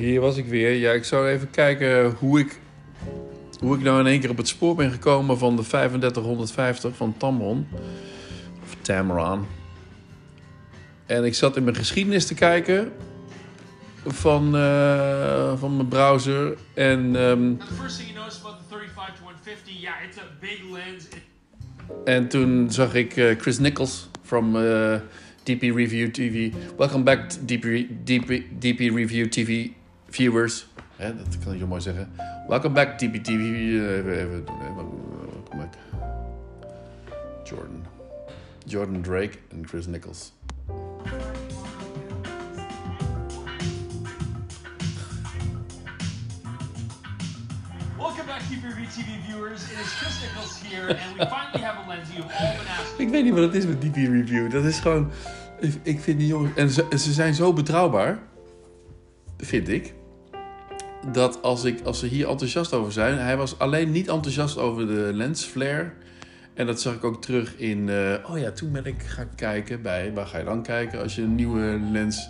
hier was ik weer. Ja, ik zou even kijken hoe ik, hoe ik nou in één keer op het spoor ben gekomen van de 3550 van Tamron. Of Tamron. En ik zat in mijn geschiedenis te kijken van, eh, van mijn browser. En, Now, the first thing you notice about the 35 to 150, yeah, it's a big lens. It, en toen zag ik eh, Chris Nichols from eh, DP Review TV. Welcome back, DP, DP, DP Review TV viewers. Hè, dat kan ik zo mooi zeggen. Welcome back, DP TV. eh, Even, even. Welcome back. Jordan. Jordan Drake en Chris Nichols. welcome back, TV viewers. It is Chris Nichols here, and we finally have a lens you've all been asking. Ik weet niet wat het is met DP Review. Dat is gewoon... Ik, ik vind die jongens... En ze, ze zijn zo betrouwbaar. Vind ik. Dat als, ik, als ze hier enthousiast over zijn... Hij was alleen niet enthousiast over de lens flare. En dat zag ik ook terug in... eh, oh ja, toen ben ik gaan kijken bij... Waar ga je dan kijken als je een nieuwe lens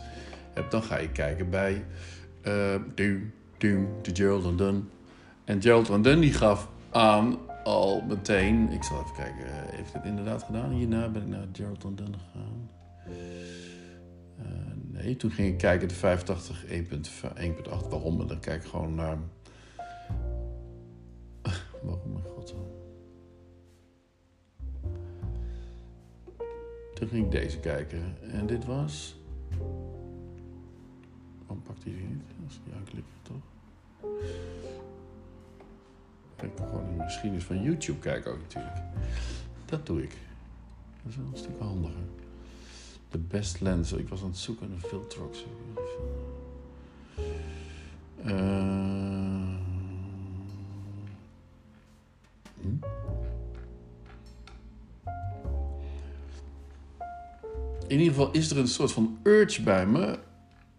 hebt? Dan ga je kijken bij... eh Doom, Doom, de Gerald Dunn. En Gerald Dunn die gaf aan al meteen... Ik zal even kijken, eh, heeft het inderdaad gedaan? Hierna ben ik naar Gerald Dunn gegaan. Toen ging ik kijken de 85 1.8. Waarom? En dan kijk ik gewoon naar... Waarom, mijn god. Toen ging ik deze kijken. En dit was... Waarom pakt hij die niet? Als ik die aanklik, toch? Ik kan gewoon de geschiedenis van YouTube kijken ook natuurlijk. Dat doe ik. Dat is wel een stuk handiger. De best lens. Ik was aan het zoeken naar ook. zo. Eh, hm? In ieder geval is er een soort van urge bij me.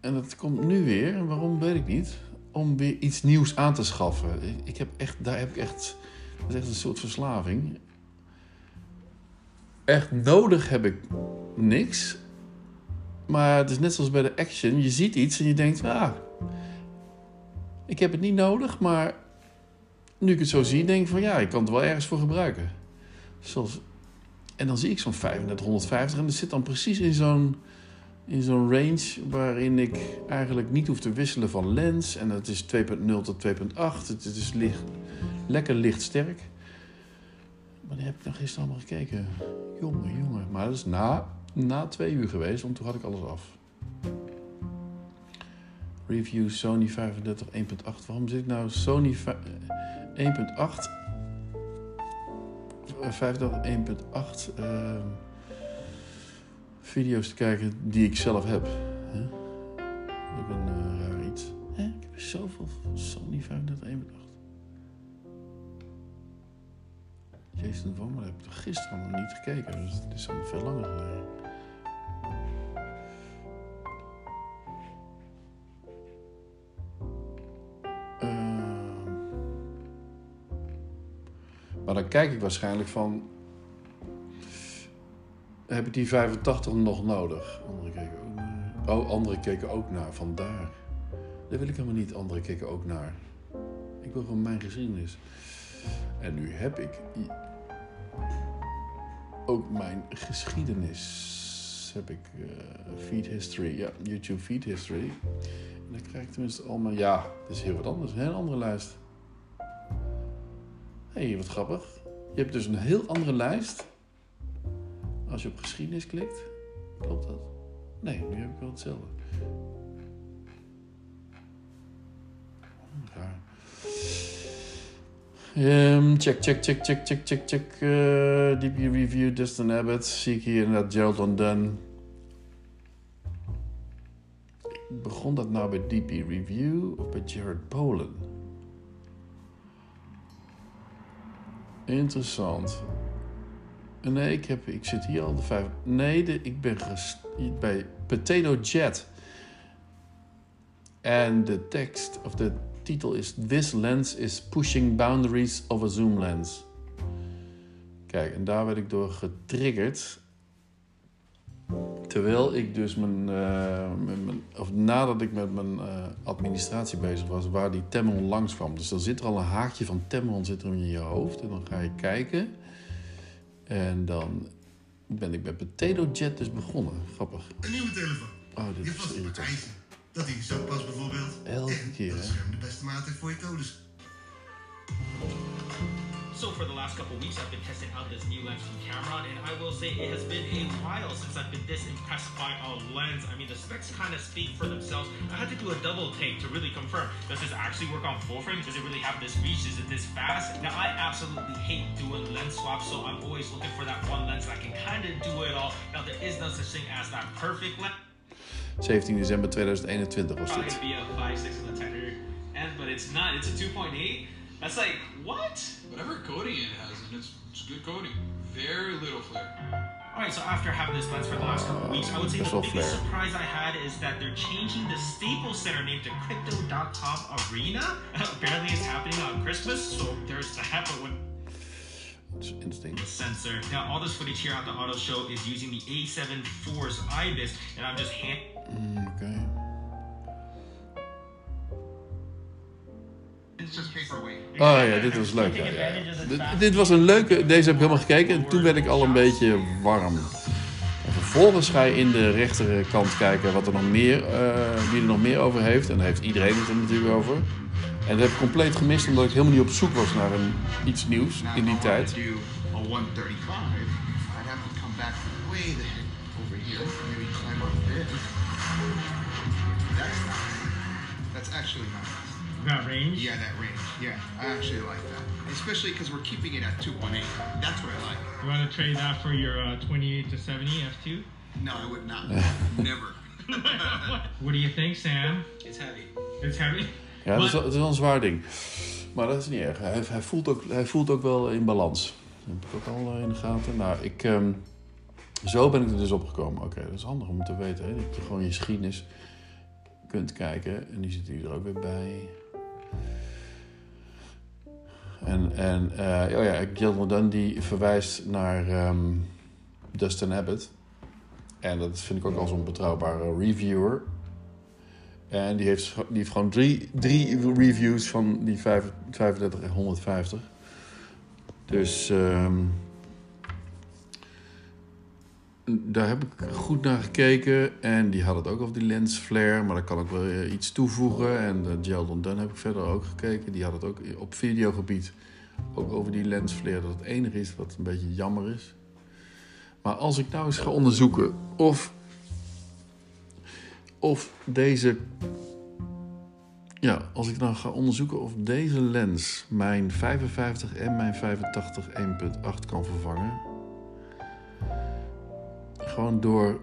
En dat komt nu weer. Waarom weet ik niet. Om weer iets nieuws aan te schaffen. Ik- Ik heb echt, daar heb ik echt. Dat is echt een soort verslaving. Echt nodig heb ik niks. Maar het is net zoals bij de action. Je ziet iets en je denkt, ah, ik heb het niet nodig, maar nu ik het zo zie, denk ik van ja, ik kan het wel ergens voor gebruiken. Zoals, en dan zie ik zo'n 3550 en dat zit dan precies in zo'n in zo'n range waarin ik eigenlijk niet hoef te wisselen van lens. En het is 2.0 tot 2.8. Het is licht, lekker lichtsterk. Maar die heb ik dan gisteren allemaal gekeken. Jongen, jongen. Maar dat is na, na twee uur geweest, want toen had ik alles af. Review Sony 35 1.8. Waarom zit ik nou Sony va- eh, 1.8? Eh, 35 1.8 ehm, video's te kijken die ik zelf heb. Hè? Ook een eh, raar iets. Ik heb zoveel Sony 35 1.8. Jason Van, maar heb ik gisteren nog niet gekeken. Dus het is al veel langer geleden. Ehm. maar dan kijk ik waarschijnlijk van... Heb ik die 85 nog nodig? Anderen keken ook naar. Oh, anderen keken ook naar. Vandaar. Dat wil ik helemaal niet. Anderen keken ook naar. Ik wil gewoon mijn geschiedenis. En nu heb ik ook mijn geschiedenis. Heb ik eh, feed history, ja, YouTube feed history. En dan krijg ik tenminste allemaal, ja, dat is heel wat anders, een heel andere lijst. Hé, hey, wat grappig. Je hebt dus een heel andere lijst. Als je op geschiedenis klikt, klopt dat? Nee, nu heb ik wel hetzelfde. Raar. Ehm, check, check, check, check, check, check, check. eh DP Review, Dustin Abbott. Zie ik hier inderdaad Gerald Dunn. Begon dat nou bij DP Review of bij Jared Polen? Interessant. Nee, ik, heb, ik zit hier al de vijf. Nee, ik ben bij Potato Jet. En de tekst, of de titel is This lens is pushing boundaries of a zoom lens. Kijk, en daar werd ik door getriggerd. Terwijl ik dus mijn, eh, met mijn of nadat ik met mijn eh, administratie bezig was, waar die Tamron langs kwam. Dus dan zit er al een haakje van Tamron zit er in je hoofd. En dan ga je kijken. En dan ben ik met Potato Jet dus begonnen. Grappig. Een nieuwe telefoon. Oh, dit Je is irritant. Eisen. Dat hij zo past bijvoorbeeld. Elke keer, dat hè? scherm de beste maat voor je todes. So for the last couple weeks, I've been testing out this new lens from Cameron, and I will say it has been a while since I've been this impressed by a lens. I mean, the specs kind of speak for themselves. I had to do a double take to really confirm. Does this actually work on full frame? Does it really have this reach? Is it this fast? Now, I absolutely hate doing lens swaps, so I'm always looking for that one lens that can kind of do it all. Now, there is no such thing as that perfect lens. 17 december 2021 was Probably dit. be a 5.6 on the tighter end, but it's not. It's a 2.8. That's like, what? Whatever coating it has, and it's, it's good coating. Very little flare. Alright, so after having this lens for the last couple of weeks, I would say That's the biggest fair. surprise I had is that they're changing the Staples Center name to Crypto.com Arena. Apparently it's happening on Christmas, so there's that, but when Dat is interesting. the sensor. Now all this footage here at the auto show is using the A7 Force IBIS, and I'm just hand Mm, paperweight. Oh ja, dit was leuk. Ja, ja. Dit, dit was een leuke. Deze heb ik helemaal gekeken en toen werd ik al een beetje warm. En vervolgens ga je in de rechterkant kijken wat er nog meer, eh, wie er nog meer over heeft. En daar heeft iedereen het er natuurlijk over. En dat heb ik compleet gemist omdat ik helemaal niet op zoek was naar een, iets nieuws in die tijd. to do a 135, I'd have to come back way the heck over here. Maybe climb up this. That's actually nice. got range. Yeah, that range. Yeah, I actually like that. Especially because we're keeping it at 2.8. That's what I like. You want to trade that for your uh, 28 to 70 f2? No, I would not. Never. What do you think, Sam? It's heavy. It's heavy. Ja, dat is, wel- het is wel een zwaar ding. Maar dat is niet erg. Hij, hij, voelt, ook, hij voelt ook wel in balans. Dat heb ik ook al eh, in de gaten. Nou, ik, ehm, zo ben ik er dus opgekomen. Oké, dat is handig om te weten. Hè? Dat je gewoon je geschiedenis kunt kijken. En die zit hier er ook weer bij. En, en eh, oh ja, Gilmore Dunn die verwijst naar ehm, Dustin Abbott. En dat vind ik ook al zo'n betrouwbare reviewer. En die heeft, die gewoon drie, drie reviews van die vijf- 35 en 150. Dus ehm, daar heb ik goed naar gekeken. En die had het ook over die lens flare. Maar daar kan ik wel eh, iets toevoegen. En de Geldon Dunn heb ik verder ook gekeken. Die had het ook op videogebied ook over die lens flare. Dat het enige is wat een beetje jammer is. Maar als ik nou eens ga onderzoeken of, of deze ja, als ik nou ga onderzoeken of deze lens mijn 55 en mijn 85 1.8 kan vervangen. Gewoon door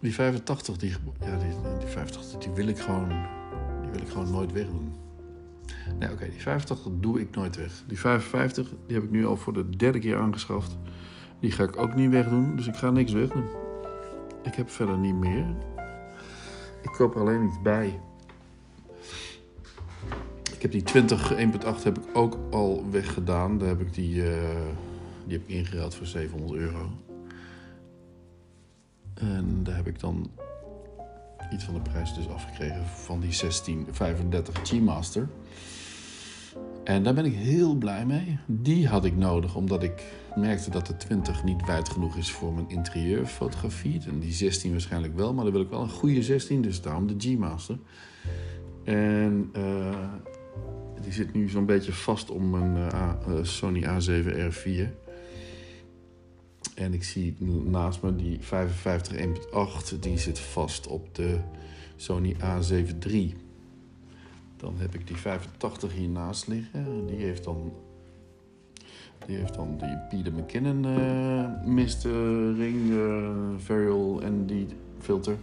die 85, die, ja, die, die 85, die wil ik gewoon, die wil ik gewoon nooit wegdoen. Nee, oké, die 85 doe ik nooit weg. Die 55, die heb ik nu al voor de derde keer aangeschaft. Die ga ik ook niet wegdoen, dus ik ga niks wegdoen. Ik heb verder niet meer. Ik koop alleen iets bij. Ik heb die 20 1.8 heb ik ook al weggedaan. Daar heb ik die, eh, die heb ik ingeruild voor 700 euro. En daar heb ik dan iets van de prijs dus afgekregen van die 1635 G-Master. En daar ben ik heel blij mee. Die had ik nodig omdat ik merkte dat de 20 niet wijd genoeg is voor mijn interieurfotografie. En die 16 waarschijnlijk wel, maar dan wil ik wel een goede 16, dus daarom de G-Master. En eh, die zit nu zo'n beetje vast om mijn eh, eh, Sony A7R4. En ik zie naast me die 55 1.8, die zit vast op de Sony A7 III. Dan heb ik die 85 hiernaast liggen. Die heeft dan, die, heeft dan die Peter McKinnon eh mist ring varial en die filter.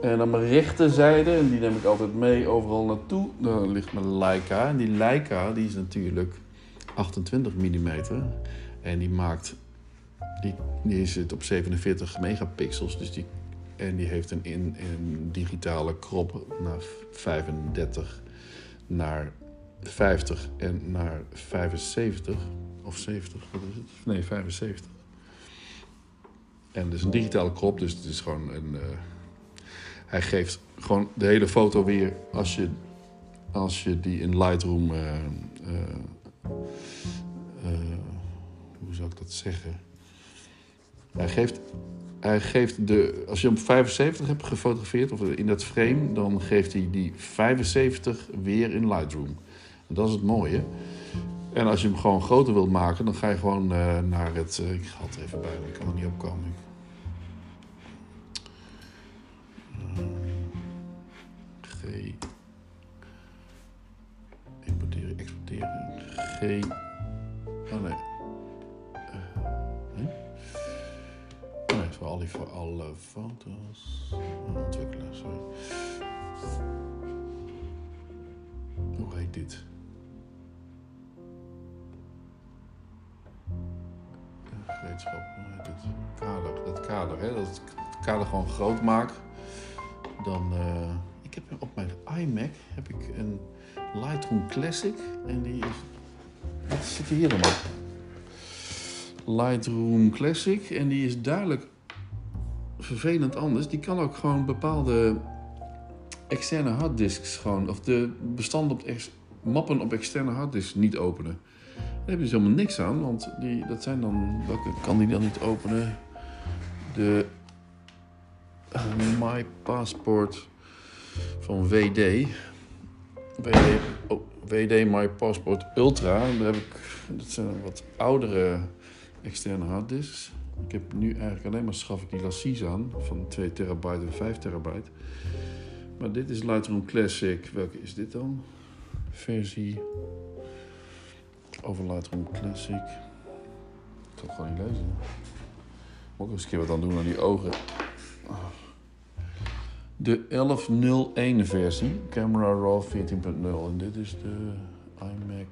En aan mijn rechterzijde, die neem ik altijd mee overal naartoe, daar ligt mijn Leica. En die Leica die is natuurlijk 28 mm. En die maakt, die, die zit op 47 megapixels. Dus die, en die heeft een, in, een digitale crop naar 35 naar 50 en naar 75. Of 70, wat is het? Nee, 75. En het is een digitale crop, dus het is gewoon een. eh, hij geeft gewoon de hele foto weer als je, als je die in Lightroom. eh, eh, hoe zou ik dat zeggen? Hij geeft, hij geeft de. Als je hem op 75 hebt gefotografeerd, of in dat frame, dan geeft hij die 75 weer in Lightroom. En dat is het mooie. En als je hem gewoon groter wilt maken, dan ga je gewoon eh, naar het. eh, ik ga het even bij, ik kan er niet op komen. G. Importeren, exporteren. G. Oh nee. Voor, al die, voor alle foto's. Ontwikkelen, sorry. Hoe heet dit? gereedschap, hoe heet het? Kader, dat kader, hè? Dat het kader gewoon groot maak. Dan, eh, ik heb op mijn iMac heb ik een Lightroom Classic en die is, wat zit hier dan? Lightroom Classic en die is duidelijk vervelend anders. Die kan ook gewoon bepaalde externe harddisks gewoon, of de bestanden op mappen op externe harddisks niet openen. Daar heb je dus helemaal niks aan, want die, dat zijn dan... Welke kan die dan niet openen? De eh, My Passport van WD. WD, oh, WD My Passport Ultra. Daar heb ik, dat zijn wat oudere externe harddisks. Ik heb nu eigenlijk alleen maar schaf ik die lassies aan van 2 terabyte en 5 terabyte. Maar dit is Lightroom Classic. Welke is dit dan? Versie over Lightroom Classic. Ik kan gewoon niet lezen. Moet ik eens een keer wat aan doen aan die ogen. De 1101 versie. Camera Raw 14.0. En dit is de iMac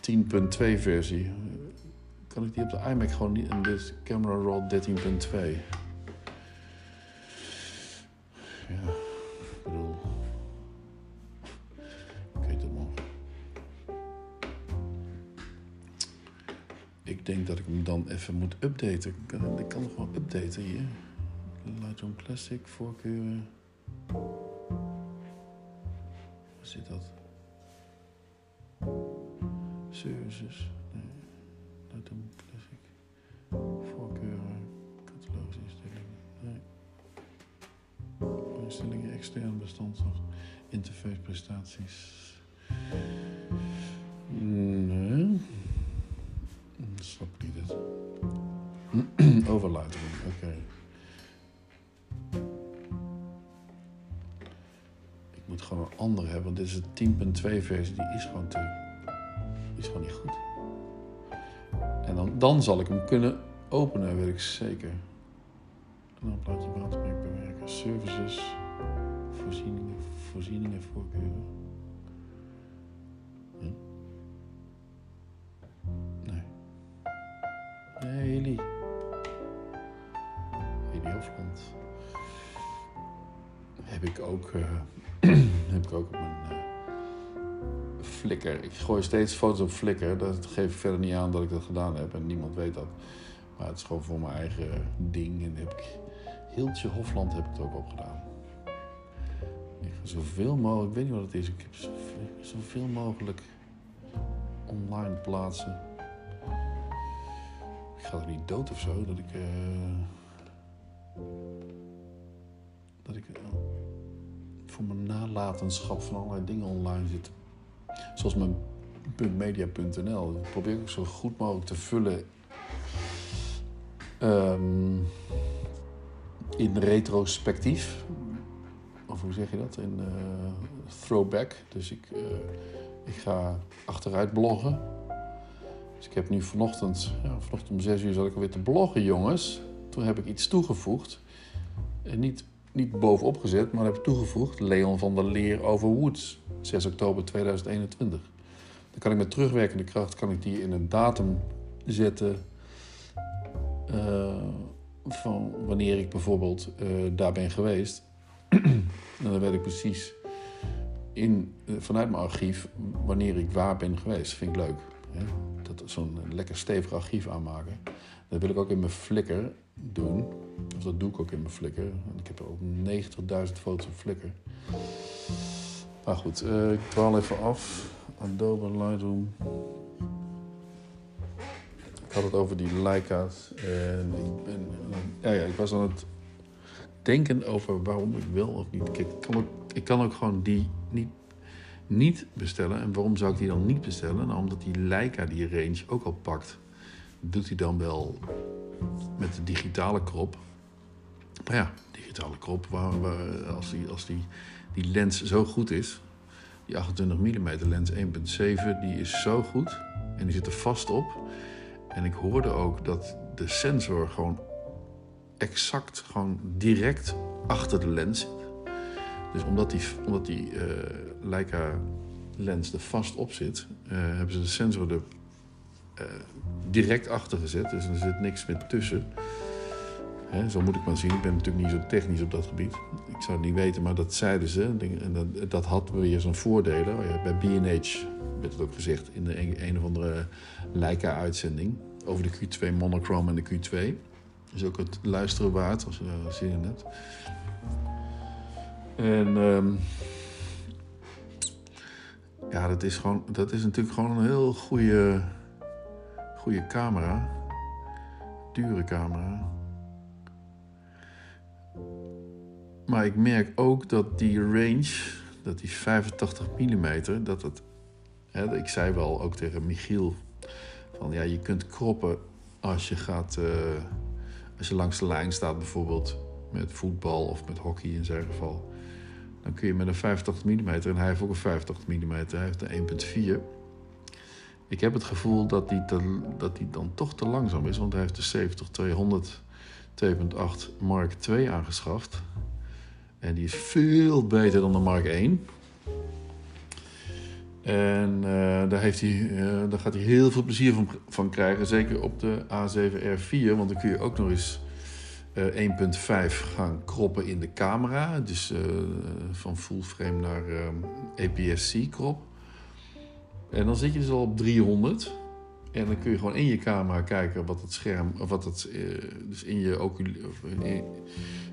10.2 versie. Kan ik die op de iMac gewoon niet... En dit Camera Raw 13.2. Ja, ik bedoel... Het nog. Ik denk dat ik hem dan even moet updaten. Ik kan, kan hem gewoon updaten hier. Lightroom Classic, voorkeuren. Waar zit dat? Services. Instellingen extern bestand of interface prestaties. Nee. Snap ik niet. Oké. Ik moet gewoon een andere hebben, want dit is de 10.2 versie. Die is gewoon te... Is gewoon niet goed. En dan, dan zal ik hem kunnen openen, weet ik zeker. En dan plaatje watermerk bewerken. Services. Voorzieningen, voorzieningen, voorkeuren. Hm? Nee. Nee, Heli. Heli Hofland. Heb ik ook, eh, heb ik ook op mijn Flickr. Ik gooi steeds foto's op Flickr. Dat geef ik verder niet aan dat ik dat gedaan heb. En niemand weet dat. Maar het is gewoon voor mijn eigen ding. En heb ik... Hiltje Hofland heb ik het ook opgedaan. Zoveel mogelijk... Ik weet niet wat het is. Ik heb zoveel, mogelijk online plaatsen. Ik ga er niet dood of zo. Dat ik... eh, dat ik eh, voor mijn nalatenschap van allerlei dingen online zit. Zoals mijn .media.nl. Dat probeer ik zo goed mogelijk te vullen. ehm, in retrospectief. Hoe zeg je dat? In eh, throwback. Dus ik, eh, ik ga achteruit bloggen. Dus ik heb nu vanochtend, ja, vanochtend om 6 uur zat ik alweer te bloggen, jongens. Toen heb ik iets toegevoegd. En niet, niet bovenop gezet, maar heb ik toegevoegd. Leon van der Leer over Woods, 6 oktober 2021. Dan kan ik met terugwerkende kracht kan ik die in een datum zetten. eh, van wanneer ik bijvoorbeeld eh, daar ben geweest. en dan weet ik precies in, eh, vanuit mijn archief wanneer ik waar ben geweest. Vind ik leuk. hè, dat, zo'n lekker stevig archief aanmaken. Dat wil ik ook in mijn Flickr doen. Of dat doe ik ook in mijn Flickr. Ik heb ook 90.000 foto's op Flickr. Maar goed, eh, ik dwaal even af. Adobe Lightroom. Ik had het over die Leica's. En, ik ben, ja, ja, ik was aan het denken over waarom ik wil of niet. Ik, kan ook, ik kan ook gewoon die niet, niet bestellen. En waarom zou ik die dan niet bestellen? Nou, omdat die Leica die range ook al pakt. Doet hij dan wel met de digitale krop. Maar ja, digitale krop, waar, waar, als, die, als die, die lens zo goed is, die 28 mm lens 1.7, die is zo goed en die zit er vast op. En ik hoorde ook dat de sensor gewoon exact, gewoon direct achter de lens zit. Dus omdat die, omdat die uh, Leica lens er vast op zit, uh, hebben ze de sensor er uh, direct achter gezet. Dus er zit niks meer tussen. Hè, zo moet ik maar zien. Ik ben natuurlijk niet zo technisch op dat gebied. Ik zou het niet weten, maar dat zeiden ze. En dat, dat had weer zijn voordelen. Oh ja, bij B&H werd het ook gezegd in de een, een of andere Leica-uitzending. Over de Q2 monochrome en de Q2. Is ook het luisteren waard, als je daar zin in hebt. En... Um, ja, dat is, gewoon, dat is natuurlijk gewoon een heel goede, goede camera. Dure camera. Maar ik merk ook dat die range, dat die 85 mm, dat het. Hè, ik zei wel ook tegen Michiel: van ja, je kunt kroppen als je gaat. Uh, als je langs de lijn staat, bijvoorbeeld met voetbal of met hockey in zijn geval. Dan kun je met een 85 mm, en hij heeft ook een 85 mm, hij heeft een 1,4. Ik heb het gevoel dat die, dat dan toch te langzaam is, want hij heeft de 70-200 2.8 Mark II aangeschaft. En die is veel beter dan de Mark 1. En uh, daar, heeft hij, uh, daar gaat hij heel veel plezier van, van krijgen. Zeker op de A7R4. Want dan kun je ook nog eens uh, 1.5 gaan kroppen in de camera. Dus van full frame naar APS-C krop. En dan zit je dus al op 300. En dan kun je gewoon in je camera kijken wat het scherm, wat het, dus in je ocul,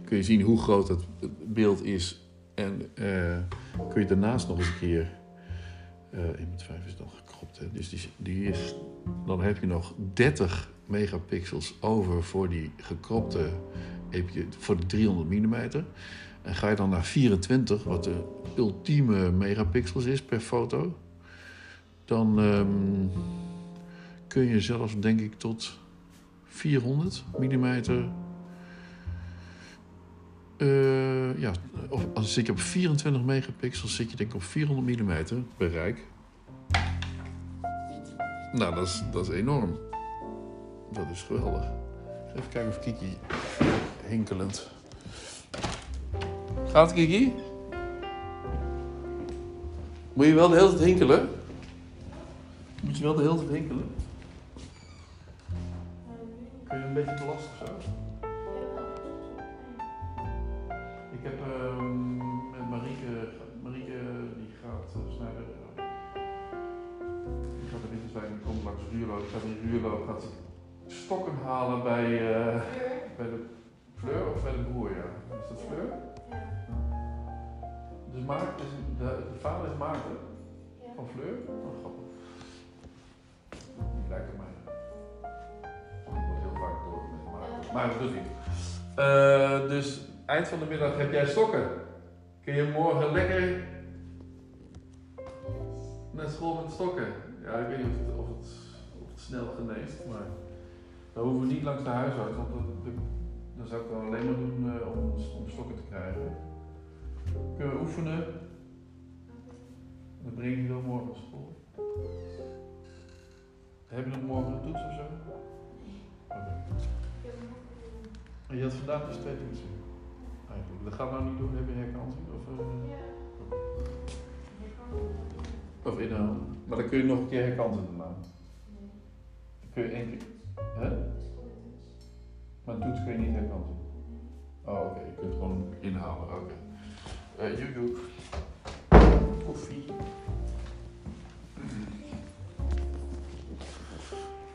kun je zien hoe groot het beeld is. En kun je daarnaast nog eens een keer. Uh, 1.5 is dan gekropt, hè? dus die, die is, dan heb je nog 30 megapixels over voor die gekropte, voor de 300 mm. En ga je dan naar 24, wat de ultieme megapixels is per foto, dan um, kun je zelfs, denk ik, tot 400 mm uh, ja, of als je op 24 megapixels, zit je denk ik op 400 mm bereik. Nou, dat is, dat is enorm. Dat is geweldig. Even kijken of Kiki hinkelend. Gaat Kiki? Moet je wel de hele tijd hinkelen? Moet je wel de hele tijd hinkelen? Kun je een beetje te lastig zo? Ik heb uh, met Marieke, Marieke die gaat uh, snijden. Die gaat de winterswijk en komt langs Ruurlo. Die gaat in Ruurlo gaat ze stokken halen bij, uh, bij de Fleur of bij de broer, ja. Is dat Fleur? Ja. Dus Maarten is, de, de vader is Maarten ja. van Fleur? Oh, grappig. Die lijkt op mij. Ik word heel vaak door met Maarten. Maar dat doet hij. Uh, dus eind van de middag heb jij stokken. Kun je morgen lekker naar school met stokken? Ja, ik weet niet of het, of het, of het snel geneest, maar dan hoeven we niet langs de huisarts, want dat, dan zou ik dan alleen maar doen uh, om, om stokken te krijgen. Kunnen we oefenen? Dan breng je dan morgen naar school. Heb je nog morgen een toets of zo? Okay. En je had vandaag dus twee toetsen? Eigenlijk. Dat gaat nou niet doen, heb je herkansing? Of, uh... Ja. Of inhoud. Maar dan kun je nog een keer herkansen daarna. Dan kun je één keer. Hè? Maar toets kun je niet herkansen. Oh, oké. Okay. Je kunt gewoon inhalen. Oké. Okay. Uh, Juju. Koffie.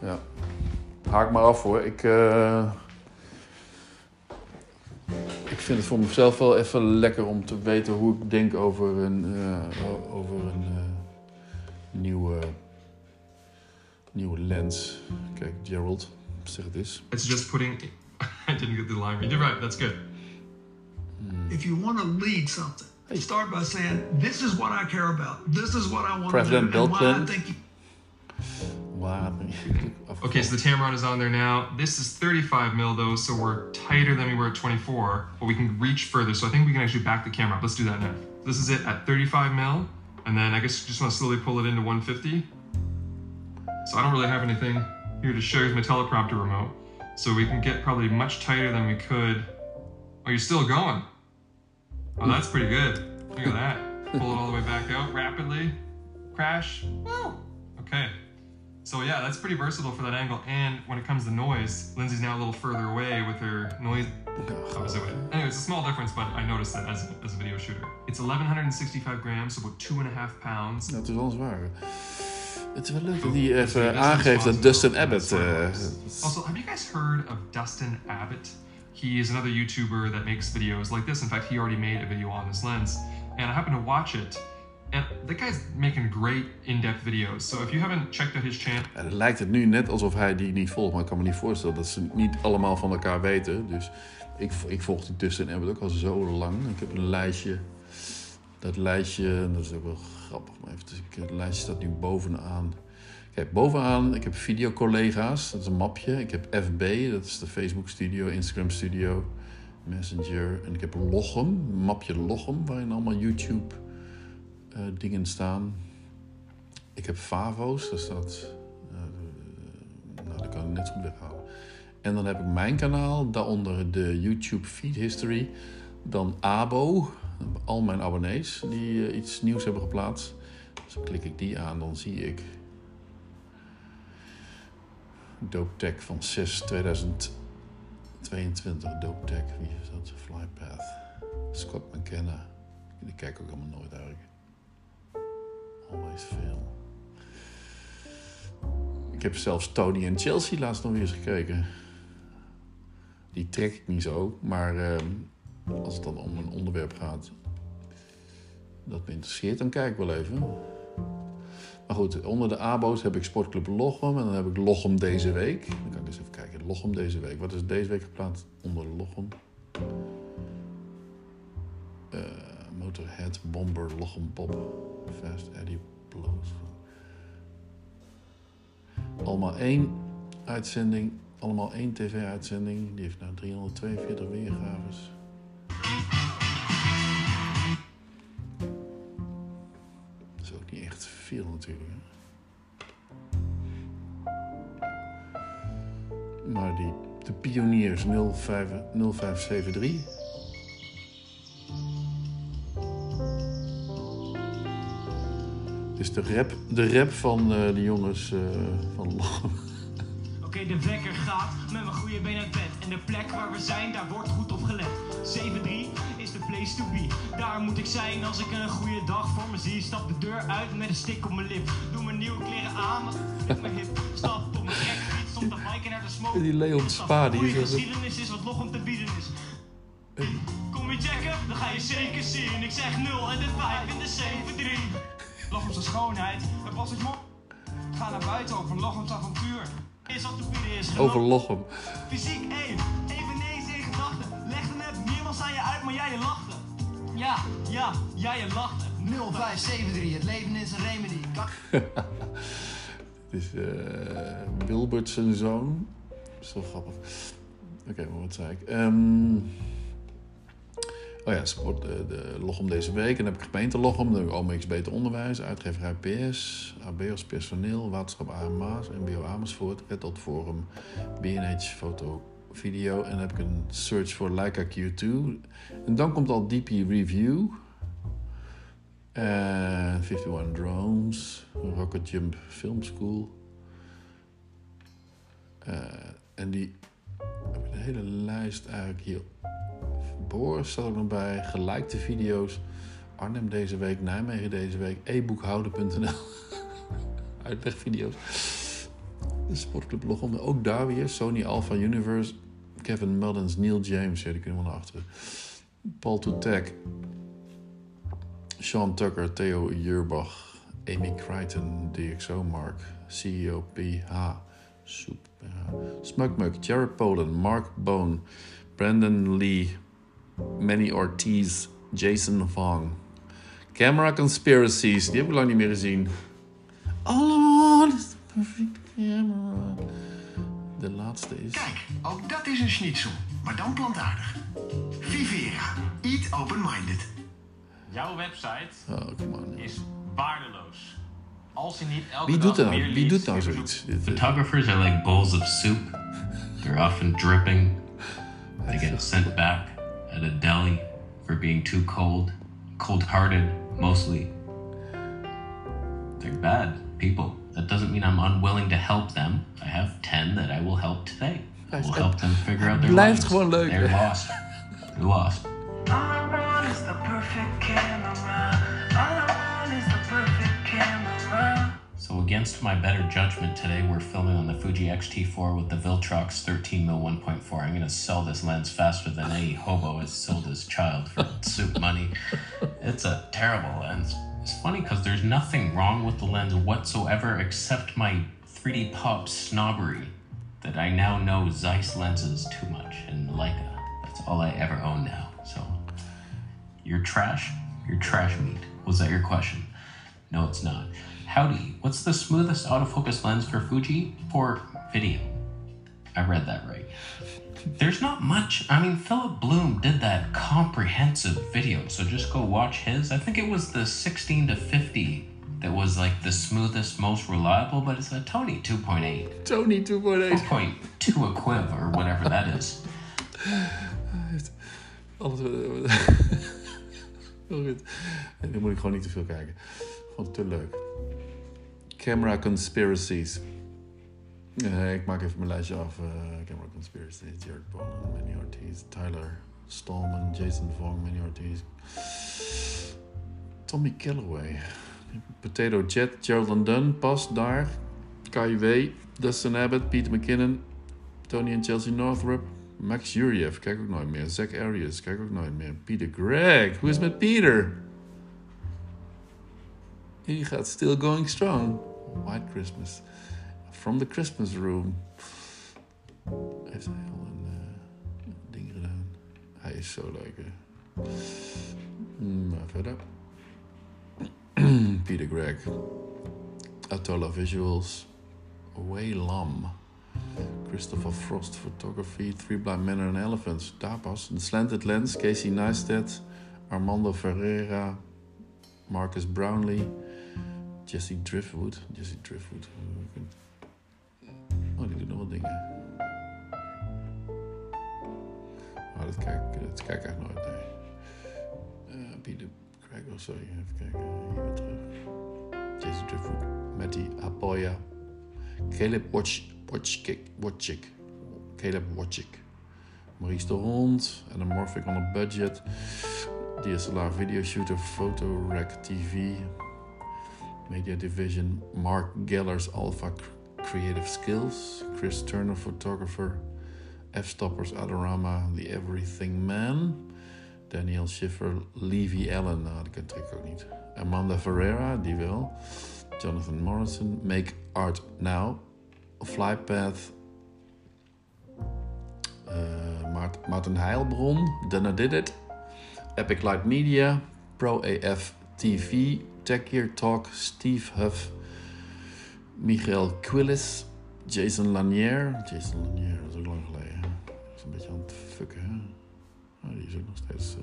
Ja. Haak maar af hoor. Ik, eh, ik vind het voor mezelf wel even lekker om te weten hoe ik denk over een, eh, o- over een eh, nieuwe, nieuwe lens. Kijk, Gerald, zeg het eens. It's just putting. I didn't get the line. You're right. That's good. If you want to lead something, start by saying, "This is what I care about. This is what I want President to do, Bill Clinton. Think you." Waar? Okay, so the Tamron is on there now. This is 35 mil though, so we're tighter than we were at 24, but we can reach further. So I think we can actually back the camera up. Let's do that now. This is it at 35 mil, and then I guess you just want to slowly pull it into 150. So I don't really have anything here to show you my teleprompter remote. So we can get probably much tighter than we could. Oh, you're still going. Oh, that's pretty good. Look at that. Pull it all the way back out rapidly. Crash. Woo. Okay. So yeah, that's pretty versatile for that angle. And when it comes to noise, Lindsay's now a little further away with her noise. opposite way. Anyway, it's a small difference, but I noticed that as a, as a video shooter. It's 1165 grams, so about two and a half pounds. Dat is wel zwaar. Het is wel leuk dat hij even aangeeft dat Dustin Abbott... eh, Also, have you guys heard of Dustin Abbott? He is another YouTuber that makes videos like this. In fact, he already made a video on this lens, and I happened to watch it. And the guy's making great in-depth videos. So if you haven't checked out his channel, Ja, dan lijkt het nu net alsof hij die niet volgt, maar ik kan me niet voorstellen dat ze niet allemaal van elkaar weten. Dus ik, ik volg die Dustin Abbott ook al zo lang. Ik heb een lijstje. Dat lijstje, en dat is ook wel grappig, maar even, het lijstje staat nu bovenaan. Kijk, bovenaan, ik heb videocollega's, dat is een mapje. Ik heb FB, dat is de Facebook Studio, Instagram Studio, Messenger. En ik heb een mapje Lochem, waarin allemaal YouTube eh, dingen staan. Ik heb Favo's, daar staat eh, nou, dat kan ik net zo goed weghalen. En dan heb ik mijn kanaal, daaronder de YouTube Feed History. Dan Abo, al mijn abonnees die eh, iets nieuws hebben geplaatst. Dus dan klik ik die aan, dan zie ik Dope Tech van 6 2022. Dope Tech, wie is dat? Flypath. Scott McKenna. Die kijk ik ook helemaal nooit eigenlijk. Always fail. Ik heb zelfs Tony en Chelsea laatst nog weer eens gekeken. Die trek ik niet zo, maar ehm, als het dan om een onderwerp gaat dat me interesseert, dan kijk ik wel even. Maar goed, onder de ABO's heb ik Sportclub Lochem en dan heb ik Lochem deze week. Dan kan ik eens even kijken. Lochem deze week. Wat is deze week geplaatst onder Lochem? Eh, Motorhead, Bomber, Lochem Pop, Fast Eddie Blows. Allemaal één uitzending, allemaal één tv-uitzending. Die heeft nou 342 weergaves. Dat is ook niet echt veel natuurlijk. hè. Maar die, de Pioniers 05, 0573. Is de rap, de rap van eh, de jongens eh, van. Oké, de wekker gaat met mijn goede been uit bed. En de plek waar we zijn, daar wordt goed op gelet. 7-3 is de place to be. Daar moet ik zijn als ik een goede dag voor me zie. Stap de deur uit met een stick op mijn lip. Doe mijn nieuwe kleren aan, ik mijn hip. Stap op mijn trekfiets om te biken naar de smoke. Die Leon Spa, die is geschiedenis is wat Lochem schoonheid, het was het mooi. Ga naar buiten over Lochems avontuur. Is wat te bieden is Over Lochem. Fysiek 1, eveneens in gedachten. Legde net niemand aan je uit, maar jij je lachte. Ja, ja, jij je lachte. 0573, het leven is een remedy. Het is eh Wilbert zijn zoon. Dat is wel grappig. Oké, maar wat zei ik? Ehm, oh ja, sport, eh, de Lochem deze week. En dan heb ik gemeente Lochem, dan heb OMX Beter Onderwijs, uitgeverij PS, ABO's personeel, waterschap AMA's, MBO Amersfoort, Red Dot Forum, B&H Foto Video. En dan heb ik een search voor Leica Q2. En dan komt al DP Review. En 51 Drones, Rocket Jump Film School. Eh, en die heb ik de hele lijst eigenlijk hier. Boris staat er nog bij. Gelijkte video's. Arnhem deze week, Nijmegen deze week. e-boekhouden.nl. Uitlegvideo's. De sportclub. Ook daar weer. Sony Alpha Universe. Kevin Mullins, Neil James. Ja, die kunnen we naar achteren. Paul. Sean Tucker, Theo Jurbach. Amy Crichton, DxO Mark. CEO PH. Soep. PH. Smugmug, Jared Poland, Mark Bone. Brandon Lee. Manny Ortiz. Jason Vong. Camera Conspiracies. Die heb ik lang niet meer gezien. All I want is the perfect camera. De laatste is... Kijk, ook dat is een schnitzel, maar dan plantaardig. Vivera. Eat open-minded. Jouw website Oh, come on. is waardeloos. Als je niet elke Wie doet dag dat meer? Wie doet nou zoiets? Eh, Photographers are like bowls of soup. They're often dripping. They get sent back at a deli for being too cold, cold hearted mostly. They're bad people. That doesn't mean I'm unwilling to help them. I have 10 that I will help today. I will help them figure out their blijft lives. gewoon leuk. They're lost. They're lost. So against my better judgment today, we're filming on the Fuji X-T4 with the Viltrox 13mm 1.4. I'm gonna sell this lens faster than any hobo has sold his child for soup money. It's a terrible lens. It's funny because there's nothing wrong with the lens whatsoever except my 3D pop snobbery that I now know Zeiss lenses too much and Leica. That's all I ever own now. So you're trash. You're trash meat. Was that your question? No, it's not. Howdy, what's the smoothest autofocus lens for Fuji? For video. I read that right. There's not much. I mean, Philip Bloom did that comprehensive video, so just go watch his. I think it was the 16 to 50 that was like the smoothest, most reliable, but it's a Tony 2.8. Tony 2.8. 4.2 a quiv or whatever that is. Heel goed. En dan moet ik gewoon niet te veel kijken. Het te leuk. Camera Conspiracies. Eh, ik maak even mijn lijstje af. Eh, Camera Conspiracies. Jared Bowen, Manny Ortiz. Tyler Stallman. Jason Vong, Manny Ortiz. Tommy Calloway. Potato Jet. Gerald Dunn. Pas daar. KIW. Dustin Abbott. Peter McKinnon. Tony en Chelsea Northrup. Max Jurjev, kijk ook nooit meer. Zach Arias, kijk ook nooit meer. Peter Gregg, hoe is met Peter? Hij gaat still going strong. White Christmas. From the Christmas Room. Hij al een eh, ding gedaan? Hij is zo leuk. Mm, verder. Peter Gregg. Atolla Visuals. Way Lam. Christopher Frost Photography, Three Blind Men and Elephants, daar pas. The Slanted Lens, Casey Neistat, Armando Ferreira, Marcus Brownlee, Jesse Driftwood. Jesse Driftwood. Oh, die doet nog wat dingen. Oh, dat kijk, dat kijk ik echt nooit, nee. Eh, Peter Craig, oh sorry, even kijken. Hier weer terug. Jesse Driftwood, Matty Apoya, Caleb Watch, Watchkick, Watchik. Caleb Watchik. Maurice de Hond. Anamorphic on a Budget. DSLR Video Shooter, Photo Rack TV. Media Division. Mark Gellers Alpha Creative Skills. Chris Turner Photographer. F-Stoppers Adorama. The Everything Man. Daniel Schiffer. Levy Allen. Nou, die ken ik ook niet. Amanda Ferreira, die wel. Jonathan Morrison. Make Art Now. Flypath. eh, Maart- Maarten Heilbron. Dana Did It. Epic Light Media. Pro AF TV. Tech Gear Talk. Steve Huff. Michael Quillis. Jason Lanier. Jason Lanier, dat is ook lang geleden. Dat is een beetje aan het fucken, hè? Oh, die is ook nog steeds... eh,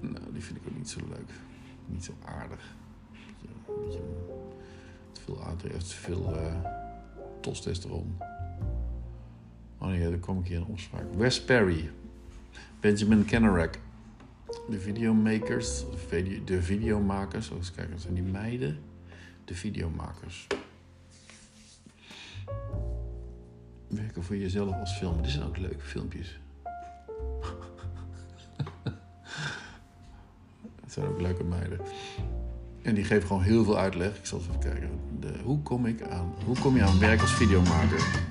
Nou, die vind ik ook niet zo leuk. Niet zo aardig. Te veel aardruk, te veel eh testosteron. Oh nee, daar kom ik hier in opspraak. Wes Perry. Benjamin Kennerak. De videomakers. De, video, de videomakers. Oh, eens kijken, dat zijn die meiden. De videomakers. Werken voor jezelf als film. Dit zijn ook leuke filmpjes. Het zijn ook leuke meiden. En die geeft gewoon heel veel uitleg. Ik zal eens even kijken. De, hoe, kom ik aan, hoe kom je aan werk als videomaker?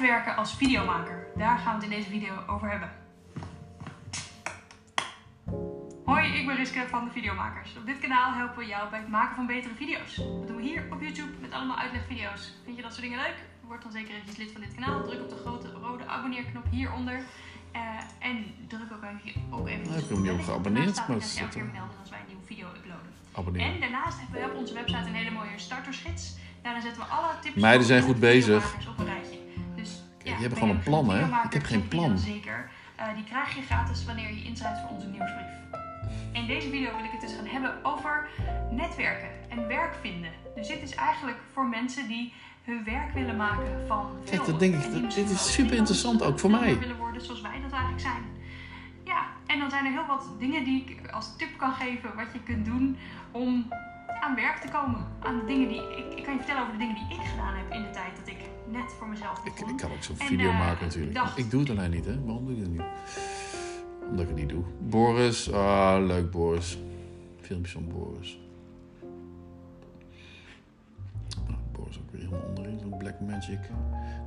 Vinden en netwerken als videomaker. Daar gaan we het in deze video over hebben. Hoi, ik ben Riske van de Videomakers. Op dit kanaal helpen we jou bij het maken van betere video's. Dat doen we hier op YouTube met allemaal uitlegvideo's. Vind je dat soort dingen leuk? Word dan zeker eventjes lid van dit kanaal. Druk op de grote rode abonneerknop hieronder. Eh, en druk ook even, ook even Nou, ik heb hem niet op geabonneerd, maar het elke keer er. melden als wij een nieuwe video uploaden. Abonneren. En daarnaast hebben we op onze website een hele mooie startersgids. Daarin zetten we alle tips Meiden zijn goed bezig. op een rijtje. Die hebben ben gewoon je een plan, hè? Ik heb geen plan. Zeker. Eh, die krijg je gratis wanneer je inschrijft voor onze nieuwsbrief. In deze video wil ik het dus gaan hebben over netwerken en werk vinden. Dus dit is eigenlijk voor mensen die hun werk willen maken van Kijk, film. dat denk ik, dat- dit is super interessant ook voor mij. willen worden zoals wij dat eigenlijk zijn. Ja, en dan zijn er heel wat dingen die ik als tip kan geven wat je kunt doen om aan werk te komen. Aan de dingen die ik, ik kan je vertellen over de dingen die ik gedaan heb in de tijd dat ik net voor mezelf begon. Ik kan ook zo'n video eh, maken natuurlijk. Ik dacht, Ik doe het alleen niet, hè? Waarom doe ik het niet? Omdat ik het niet doe. Boris, ah, leuk Boris. Filmpjes van Boris. Ah, Boris ook weer helemaal onderin. Zo'n Black Magic.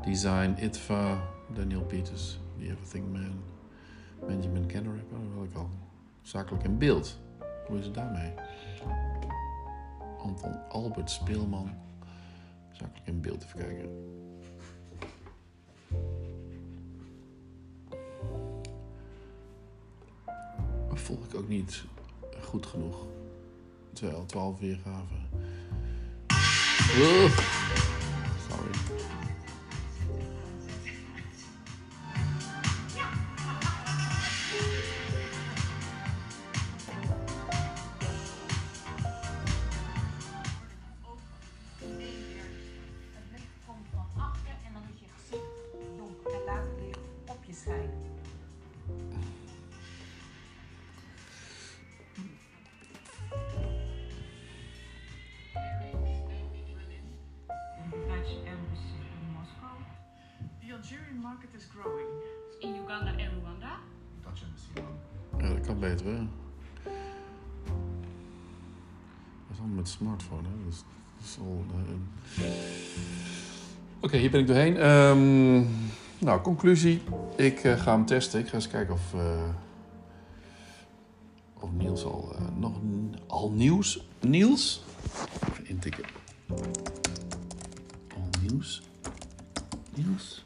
Design, Itva, Daniel Peters, The Everything Man, Benjamin Kennerik. Oh, dat ik al. Zakelijk in beeld. Hoe is het daarmee? Anton Albert Speelman. Zakelijk in beeld, even kijken. Maar ik ook niet goed genoeg. Terwijl 12 weergaven. Sorry. Market is growing. In Uganda en Rwanda. Dutch embassy man. Ja, dat kan beter, hè? Dat is allemaal met smartphone, hè? Dus, dat is al, eh, Oké, hier ben ik doorheen. Ehm, nou, conclusie. Ik eh, ga hem testen. Ik ga eens kijken of, eh, of Niels al eh, nog al nieuws. Niels? Even intikken. Al nieuws. Niels?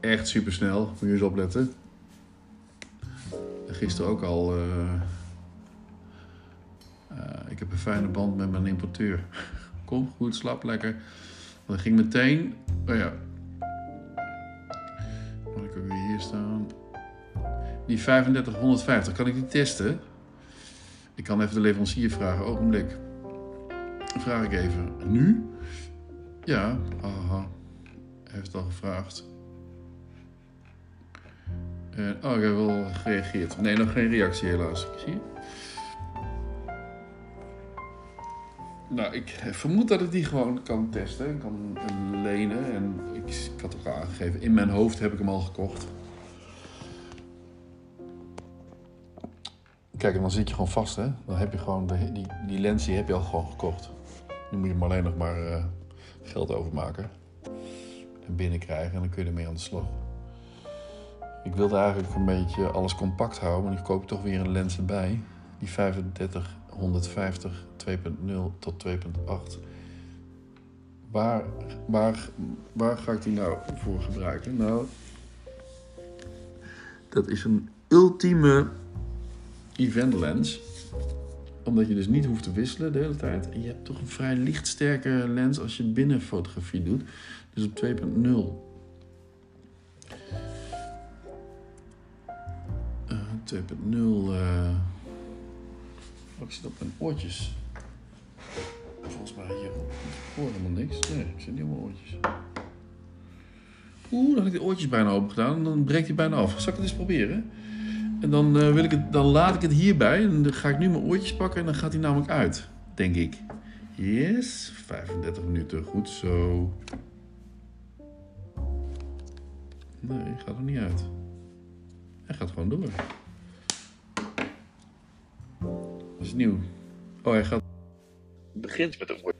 Echt super snel. Moet je eens opletten. Gisteren ook al. eh, eh, ik heb een fijne band met mijn importeur. Kom goed, slaap lekker. Hij ging meteen. Oh ja. Moet ik ook weer hier staan? Die 3550, kan ik die testen? Ik kan even de leverancier vragen. Ogenblik. Vraag ik even. Nu? Ja, aha. Heeft al gevraagd. En, oh, ik heb wel gereageerd. Nee, nog geen reactie helaas. Zie je? Nou, ik vermoed dat ik die gewoon kan testen. Ik kan lenen. En ik, had ook al aangegeven, in mijn hoofd heb ik hem al gekocht. Kijk, en dan zit je gewoon vast, hè. Dan heb je gewoon, die, die lens die heb je al gewoon gekocht. Nu moet je hem alleen nog maar eh, geld overmaken. En binnenkrijgen en dan kun je ermee aan de slag. Ik wilde eigenlijk een beetje alles compact houden, maar nu koop ik toch weer een lens erbij. Die 35, 150, 2.0 tot 2.8. Waar, waar, waar ga ik die nou voor gebruiken? Nou, dat is een ultieme event lens. Omdat je dus niet hoeft te wisselen de hele tijd. Je hebt toch een vrij lichtsterke lens als je binnenfotografie doet. Dus op 2.0. Eh, 2.0. eh Oh, ik zit op mijn oortjes. Volgens mij hier. Ik helemaal niks. Nee, ik zit niet op mijn oortjes. Oeh, dan heb ik de oortjes bijna open gedaan. En dan breekt hij bijna af. Zal ik het eens proberen? En dan, eh, wil ik het, dan laat ik het hierbij. En dan ga ik nu mijn oortjes pakken en dan gaat hij namelijk uit, denk ik. Yes, 35 minuten, goed zo. Nee, gaat er niet uit. Hij gaat gewoon door. Dat is nieuw. Oh, hij gaat. Het begint met een woord.